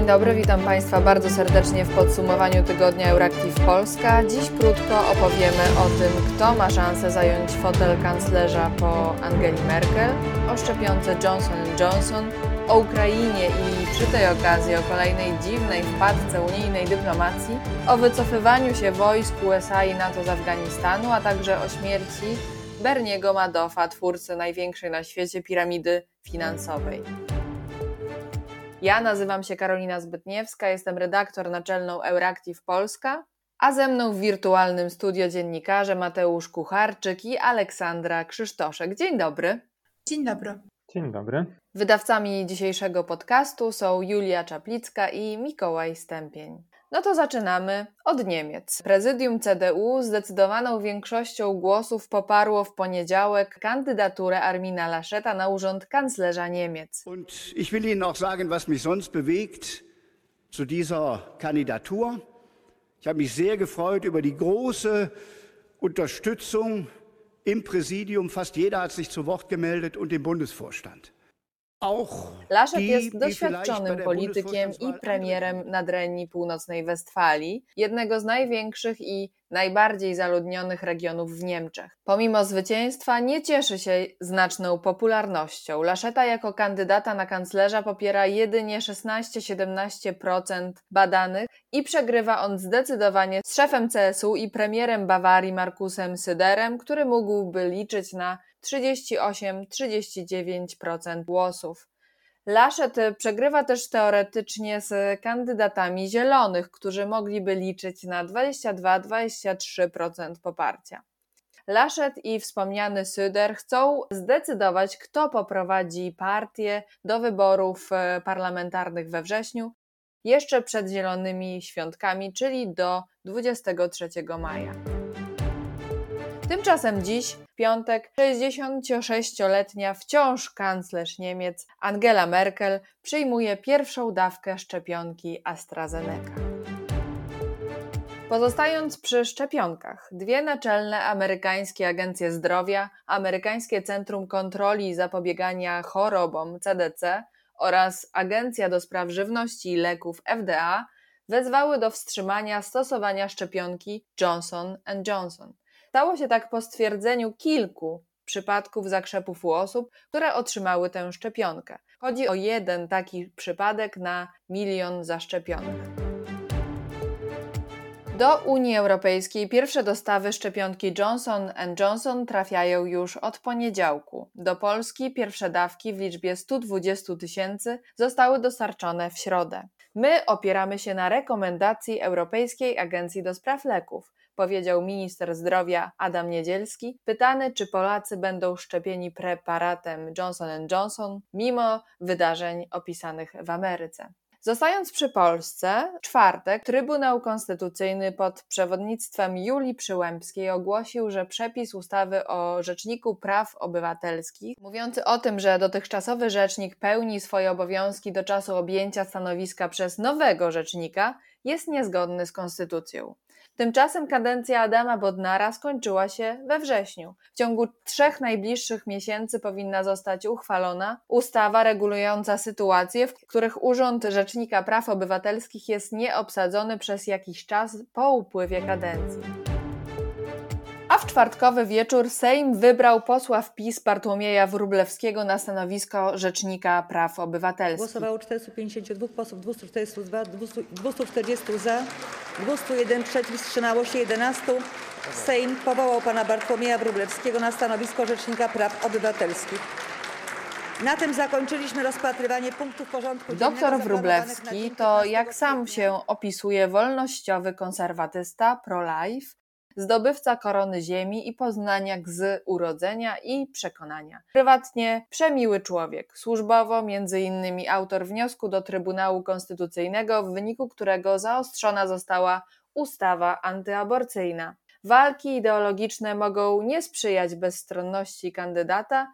Dzień dobry, witam Państwa bardzo serdecznie w podsumowaniu tygodnia Euractiv Polska. Dziś krótko opowiemy o tym, kto ma szansę zająć fotel kanclerza po Angeli Merkel, o szczepionce Johnson Johnson, o Ukrainie i przy tej okazji o kolejnej dziwnej wpadce unijnej dyplomacji, o wycofywaniu się wojsk USA i NATO z Afganistanu, a także o śmierci Berniego Madoffa, twórcy największej na świecie piramidy finansowej. Ja nazywam się Karolina Zbytniewska, jestem redaktor naczelną Euractiv Polska, a ze mną w wirtualnym studio dziennikarze Mateusz Kucharczyk i Aleksandra Krzysztoszek. Dzień dobry. Dzień dobry. Dzień dobry. Wydawcami dzisiejszego podcastu są Julia Czaplicka i Mikołaj Stępień. No to zaczynamy od Niemiec. Prezydium CDU zdecydowaną większością głosów poparło w poniedziałek kandydaturę Armina Lascheta na urząd kanclerza Niemiec. Und ich will Ihnen auch sagen, was mich sonst bewegt zu dieser Kandidatur. Ich habe mich sehr gefreut über die große Unterstützung im Präsidium. Fast jeder hat sich zu Wort gemeldet und im Bundesvorstand. Laschet jest doświadczonym politykiem i premierem Nadrenii Północnej Westfalii, jednego z największych i najbardziej zaludnionych regionów w Niemczech. Pomimo zwycięstwa nie cieszy się znaczną popularnością. Laszeta jako kandydata na kanclerza popiera jedynie 16-17% badanych i przegrywa on zdecydowanie z szefem CSU i premierem Bawarii Markusem Syderem, który mógłby liczyć na 38-39% głosów. Laschet przegrywa też teoretycznie z kandydatami zielonych, którzy mogliby liczyć na 22-23% poparcia. Laschet i wspomniany Söder chcą zdecydować, kto poprowadzi partię do wyborów e, parlamentarnych we wrześniu, jeszcze przed zielonymi świątkami, czyli do 23 maja. Tymczasem dziś, w piątek, 66-letnia wciąż kanclerz Niemiec Angela Merkel przyjmuje pierwszą dawkę szczepionki AstraZeneca. Pozostając przy szczepionkach, dwie naczelne amerykańskie agencje zdrowia, Amerykańskie Centrum Kontroli i Zapobiegania Chorobom CDC oraz Agencja do Spraw Żywności i Leków FDA wezwały do wstrzymania stosowania szczepionki Johnson Johnson. Stało się tak po stwierdzeniu kilku przypadków zakrzepów u osób, które otrzymały tę szczepionkę. Chodzi o jeden taki przypadek na milion zaszczepionych. Do Unii Europejskiej pierwsze dostawy szczepionki Johnson Johnson trafiają już od poniedziałku. Do Polski pierwsze dawki w liczbie 120 tysięcy zostały dostarczone w środę. My opieramy się na rekomendacji Europejskiej Agencji do Spraw Leków powiedział minister zdrowia Adam Niedzielski, pytany, czy Polacy będą szczepieni preparatem Johnson Johnson mimo wydarzeń opisanych w Ameryce. Zostając przy Polsce, w czwartek Trybunał Konstytucyjny pod przewodnictwem Julii Przyłębskiej ogłosił, że przepis ustawy o Rzeczniku Praw Obywatelskich, mówiący o tym, że dotychczasowy rzecznik pełni swoje obowiązki do czasu objęcia stanowiska przez nowego rzecznika, jest niezgodny z konstytucją. Tymczasem kadencja Adama Bodnara skończyła się we wrześniu. W ciągu trzech najbliższych miesięcy powinna zostać uchwalona ustawa regulująca sytuacje, w których Urząd Rzecznika Praw Obywatelskich jest nieobsadzony przez jakiś czas po upływie kadencji. A w czwartkowy wieczór Sejm wybrał posła w PiS Bartłomieja Wróblewskiego na stanowisko Rzecznika Praw Obywatelskich. Głosowało 452 posłów, 242, 240 za, 201 przeciw, wstrzymało się 11. Sejm powołał pana Bartłomieja Wróblewskiego na stanowisko Rzecznika Praw Obywatelskich. Na tym zakończyliśmy rozpatrywanie punktów porządku dziennego. Doktor Wróblewski to, jak sam się opisuje, wolnościowy konserwatysta pro-life, zdobywca korony ziemi i poznaniak z urodzenia i przekonania. Prywatnie przemiły człowiek, służbowo między innymi autor wniosku do Trybunału Konstytucyjnego, w wyniku którego zaostrzona została ustawa antyaborcyjna. Walki ideologiczne mogą nie sprzyjać bezstronności kandydata,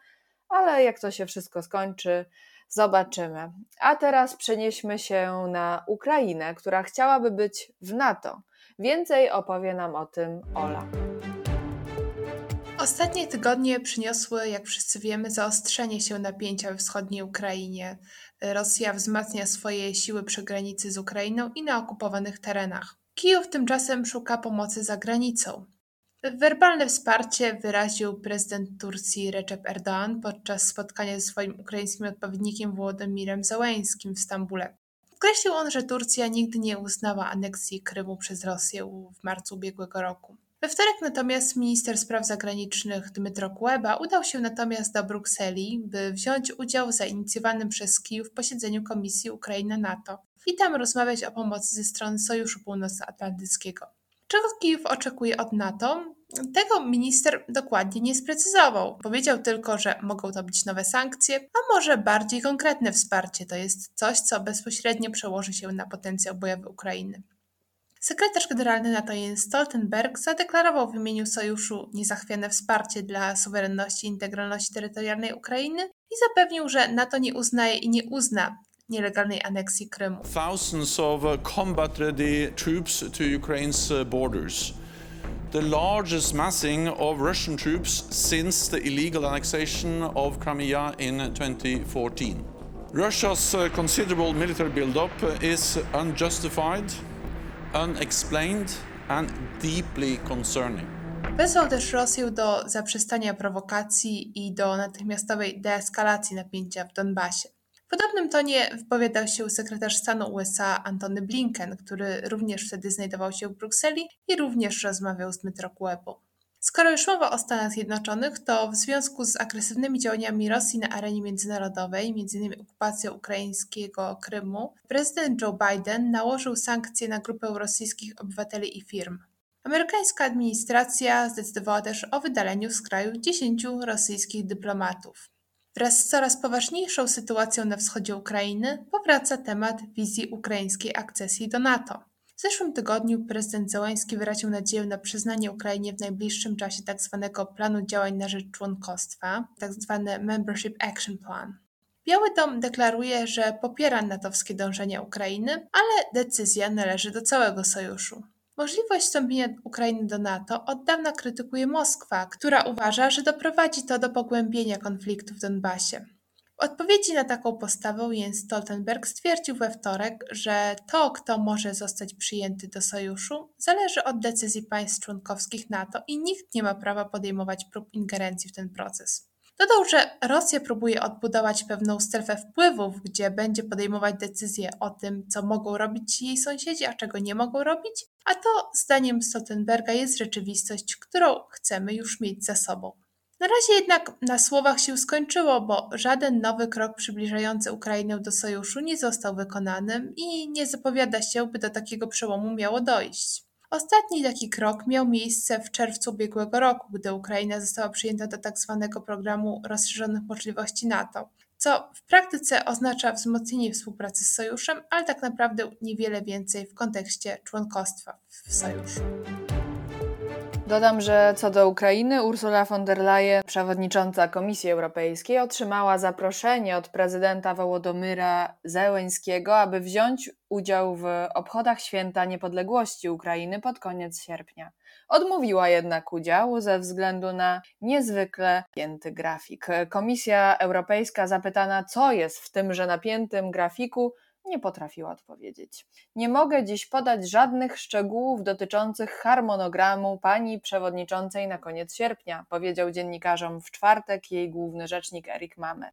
ale jak to się wszystko skończy, zobaczymy. A teraz przenieśmy się na Ukrainę, która chciałaby być w NATO. Więcej opowie nam o tym Ola. Ostatnie tygodnie przyniosły, jak wszyscy wiemy, zaostrzenie się napięcia we wschodniej Ukrainie. Rosja wzmacnia swoje siły przy granicy z Ukrainą i na okupowanych terenach. Kijów tymczasem szuka pomocy za granicą. Werbalne wsparcie wyraził prezydent Turcji Recep Erdoğan podczas spotkania ze swoim ukraińskim odpowiednikiem Włodymirem Załańskim w Stambule. Podkreślił on, że Turcja nigdy nie uznała aneksji Krymu przez Rosję w marcu ubiegłego roku. We wtorek natomiast minister spraw zagranicznych Dmytro Kuleba udał się natomiast do Brukseli, by wziąć udział w zainicjowanym przez Kijów posiedzeniu Komisji Ukraina-NATO i tam rozmawiać o pomocy ze strony Sojuszu Północnoatlantyckiego. Czego Kijów oczekuje od NATO? Tego minister dokładnie nie sprecyzował. Powiedział tylko, że mogą to być nowe sankcje, a może bardziej konkretne wsparcie, to jest coś, co bezpośrednio przełoży się na potencjał bojowy Ukrainy. Sekretarz generalny NATO Jens Stoltenberg zadeklarował w imieniu sojuszu niezachwiane wsparcie dla suwerenności i integralności terytorialnej Ukrainy i zapewnił, że NATO nie uznaje i nie uzna nielegalnej aneksji Krymu. Thousands of uh, combat ready troops to Ukraine's uh, borders. The largest massing of Russian troops since the illegal annexation of Crimea in 2014. Russia's uh, considerable military buildup is unjustified, unexplained, and deeply concerning. Wezwał też Rosję do zaprzestania prowokacji i do natychmiastowej deeskalacji napięcia w Donbasie. W podobnym tonie wypowiadał się sekretarz stanu USA Antony Blinken, który również wtedy znajdował się w Brukseli i również rozmawiał z Dmytro Kulebą. Skoro już mowa o Stanach Zjednoczonych, to w związku z agresywnymi działaniami Rosji na arenie międzynarodowej, m.in. okupacją ukraińskiego Krymu, prezydent Joe Biden nałożył sankcje na grupę rosyjskich obywateli i firm. Amerykańska administracja zdecydowała też o wydaleniu z kraju 10 rosyjskich dyplomatów. Wraz z coraz poważniejszą sytuacją na wschodzie Ukrainy powraca temat wizji ukraińskiej akcesji do NATO. W zeszłym tygodniu prezydent Zełański wyraził nadzieję na przyznanie Ukrainie w najbliższym czasie tzw. Tak planu działań na rzecz członkostwa, tzw. Tak Membership Action Plan. Biały Dom deklaruje, że popiera natowskie dążenia Ukrainy, ale decyzja należy do całego sojuszu. Możliwość wstąpienia Ukrainy do NATO od dawna krytykuje Moskwa, która uważa, że doprowadzi to do pogłębienia konfliktu w Donbasie. W odpowiedzi na taką postawę Jens Stoltenberg stwierdził we wtorek, że to, kto może zostać przyjęty do sojuszu, zależy od decyzji państw członkowskich NATO i nikt nie ma prawa podejmować prób ingerencji w ten proces. Dodał, że Rosja próbuje odbudować pewną strefę wpływów, gdzie będzie podejmować decyzje o tym, co mogą robić jej sąsiedzi, a czego nie mogą robić, a to, zdaniem Stoltenberga, jest rzeczywistość, którą chcemy już mieć za sobą. Na razie jednak na słowach się skończyło, bo żaden nowy krok przybliżający Ukrainę do sojuszu nie został wykonany i nie zapowiada się, by do takiego przełomu miało dojść. Ostatni taki krok miał miejsce w czerwcu ubiegłego roku, gdy Ukraina została przyjęta do tzw. Tak programu rozszerzonych możliwości NATO, co w praktyce oznacza wzmocnienie współpracy z sojuszem, ale tak naprawdę niewiele więcej w kontekście członkostwa w sojuszu. Dodam, że co do Ukrainy, Ursula von der Leyen, przewodnicząca Komisji Europejskiej, otrzymała zaproszenie od prezydenta Wołodomyra Zełenskiego, aby wziąć udział w obchodach święta niepodległości Ukrainy pod koniec sierpnia. Odmówiła jednak udziału ze względu na niezwykle pięty grafik. Komisja Europejska zapytana, co jest w tymże napiętym grafiku, nie potrafiła odpowiedzieć. Nie mogę dziś podać żadnych szczegółów dotyczących harmonogramu pani przewodniczącej na koniec sierpnia, powiedział dziennikarzom w czwartek jej główny rzecznik Erik Mamer.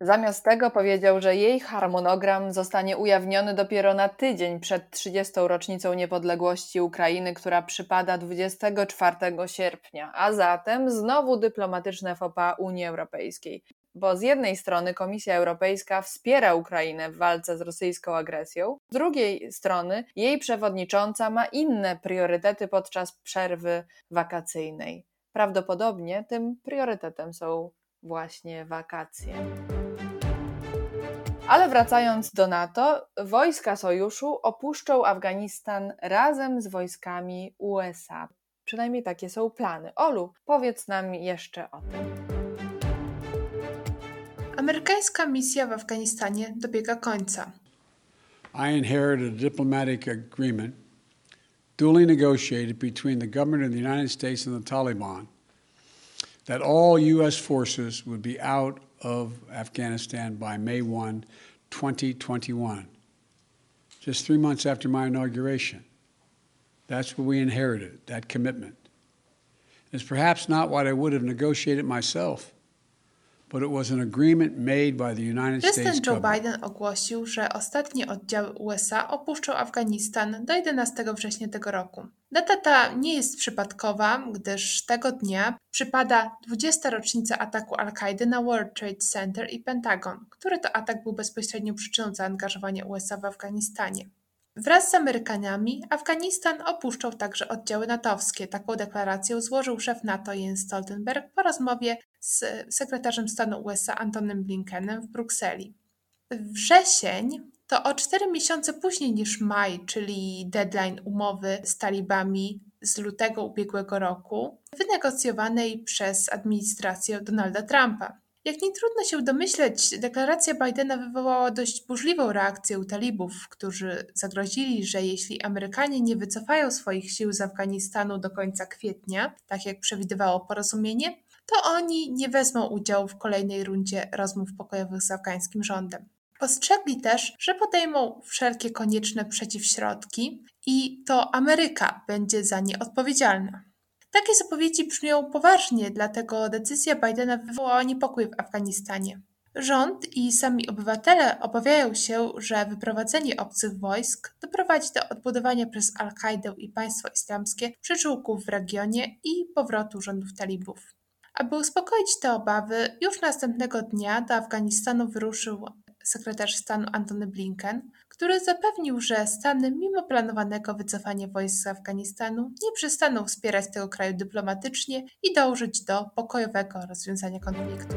Zamiast tego powiedział, że jej harmonogram zostanie ujawniony dopiero na tydzień przed 30. rocznicą niepodległości Ukrainy, która przypada 24 sierpnia, a zatem znowu dyplomatyczne fopa Unii Europejskiej bo z jednej strony Komisja Europejska wspiera Ukrainę w walce z rosyjską agresją, z drugiej strony jej przewodnicząca ma inne priorytety podczas przerwy wakacyjnej. Prawdopodobnie tym priorytetem są właśnie wakacje. Ale wracając do NATO, wojska sojuszu opuszczą Afganistan razem z wojskami USA. Przynajmniej takie są plany. Olu, powiedz nam jeszcze o tym. Amerykańska misja w Afganistanie dobiega końca. I inherited a diplomatic agreement duly negotiated between the government of the United States and the Taliban that all U.S. forces would be out of Afghanistan by May 1, 2021, just three months after my inauguration. That's what we inherited, that commitment. It's perhaps not what I would have negotiated myself, Prezydent Joe. Biden ogłosił, że ostatnie oddziały USA opuszczą Afganistan do 11 września tego roku. Data ta nie jest przypadkowa, gdyż tego dnia przypada 20. rocznica ataku Al-Kaidy na World Trade Center i Pentagon, który to atak był bezpośrednią przyczyną zaangażowania USA w Afganistanie. Wraz z Amerykanami Afganistan opuszczał także oddziały natowskie. Taką deklarację złożył szef NATO Jens Stoltenberg po rozmowie z sekretarzem stanu USA Antonym Blinkenem w Brukseli. Wrzesień to o cztery miesiące później niż maj, czyli deadline umowy z talibami z lutego ubiegłego roku, wynegocjowanej przez administrację Donalda Trumpa. Jak nie trudno się domyśleć, deklaracja Bidena wywołała dość burzliwą reakcję u talibów, którzy zagrozili, że jeśli Amerykanie nie wycofają swoich sił z Afganistanu do końca kwietnia, tak jak przewidywało porozumienie, to oni nie wezmą udziału w kolejnej rundzie rozmów pokojowych z afgańskim rządem. Ostrzegli też, że podejmą wszelkie konieczne przeciwśrodki i to Ameryka będzie za nie odpowiedzialna. Takie zapowiedzi brzmią poważnie, dlatego decyzja Bidena wywołała niepokój w Afganistanie. Rząd i sami obywatele obawiają się, że wyprowadzenie obcych wojsk doprowadzi do odbudowania przez Al-Kaidę i państwo islamskie przyczółków w regionie i powrotu rządów talibów. Aby uspokoić te obawy, już następnego dnia do Afganistanu wyruszył sekretarz stanu Antony Blinken, który zapewnił, że Stany, mimo planowanego wycofania wojsk z Afganistanu, nie przestaną wspierać tego kraju dyplomatycznie i dążyć do pokojowego rozwiązania konfliktu.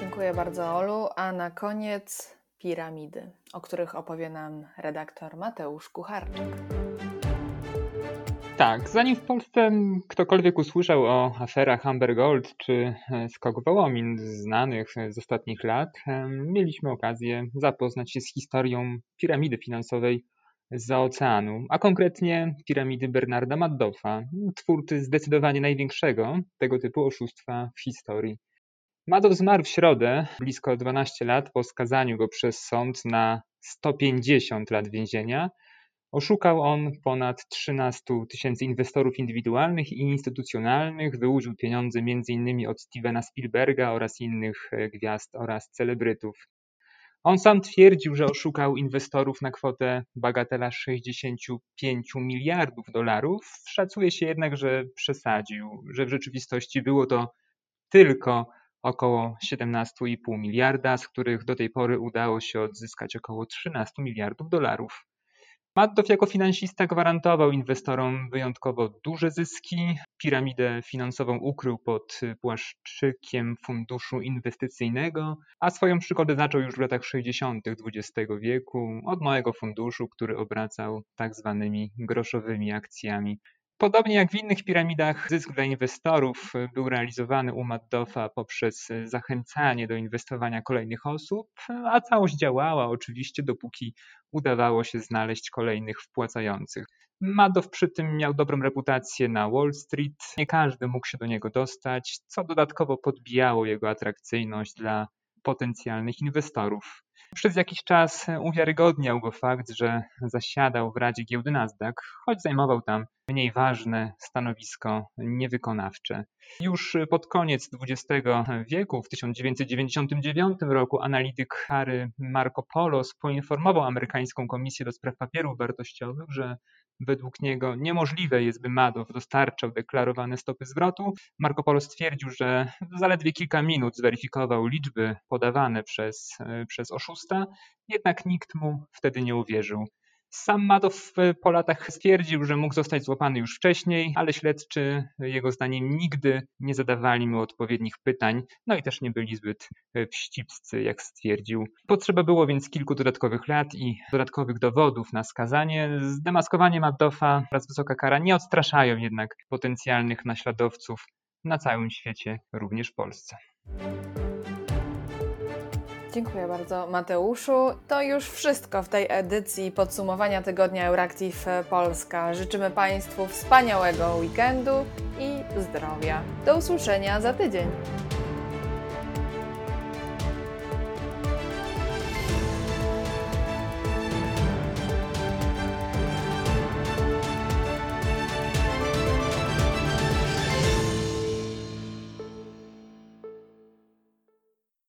Dziękuję bardzo, Olu. A na koniec piramidy, o których opowie nam redaktor Mateusz Kucharczyk. Tak, zanim w Polsce ktokolwiek usłyszał o aferach Amber Gold czy e, Skok Wołomin znanych z ostatnich lat, e, mieliśmy okazję zapoznać się z historią piramidy finansowej z oceanu, a konkretnie piramidy Bernarda Madoffa, twórcy zdecydowanie największego tego typu oszustwa w historii. Madoff zmarł w środę, blisko 12 lat po skazaniu go przez sąd na 150 lat więzienia. Oszukał on ponad 13 tysięcy inwestorów indywidualnych i instytucjonalnych, wyłudził pieniądze m.in. od Stevena Spielberga oraz innych e, gwiazd oraz celebrytów. On sam twierdził, że oszukał inwestorów na kwotę bagatela 65 miliardów dolarów. Szacuje się jednak, że przesadził, że w rzeczywistości było to tylko około 17,5 miliarda, z których do tej pory udało się odzyskać około 13 miliardów dolarów. Madoff jako finansista gwarantował inwestorom wyjątkowo duże zyski. Piramidę finansową ukrył pod płaszczykiem funduszu inwestycyjnego, a swoją przygodę zaczął już w latach 60. XX wieku od małego funduszu, który obracał tak zwanymi groszowymi akcjami. Podobnie jak w innych piramidach, zysk dla inwestorów był realizowany u Madoffa poprzez zachęcanie do inwestowania kolejnych osób, a całość działała oczywiście dopóki udawało się znaleźć kolejnych wpłacających. Madoff przy tym miał dobrą reputację na Wall Street, nie każdy mógł się do niego dostać, co dodatkowo podbijało jego atrakcyjność dla potencjalnych inwestorów. Przez jakiś czas uwiarygodniał go fakt, że zasiadał w Radzie Giełdy Nasdaq, choć zajmował tam mniej ważne stanowisko niewykonawcze. Już pod koniec XX wieku, w 1999 roku, analityk Harry Marco Polos poinformował amerykańską Komisję do Spraw Papierów Wartościowych, że według niego niemożliwe jest, by Madoff dostarczał deklarowane stopy zwrotu. Marco Polo stwierdził, że zaledwie kilka minut zweryfikował liczby podawane przez, przez oszusta, jednak nikt mu wtedy nie uwierzył. Sam Madoff po latach stwierdził, że mógł zostać złapany już wcześniej, ale śledczy jego zdaniem nigdy nie zadawali mu odpowiednich pytań, no i też nie byli zbyt wścibscy, jak stwierdził. Potrzeba było więc kilku dodatkowych lat i dodatkowych dowodów na skazanie. Zdemaskowanie Madoffa oraz wysoka kara nie odstraszają jednak potencjalnych naśladowców na całym świecie, również w Polsce. Dziękuję bardzo Mateuszu. To już wszystko w tej edycji podsumowania tygodnia Euractiv Polska. Życzymy Państwu wspaniałego weekendu i zdrowia. Do usłyszenia za tydzień.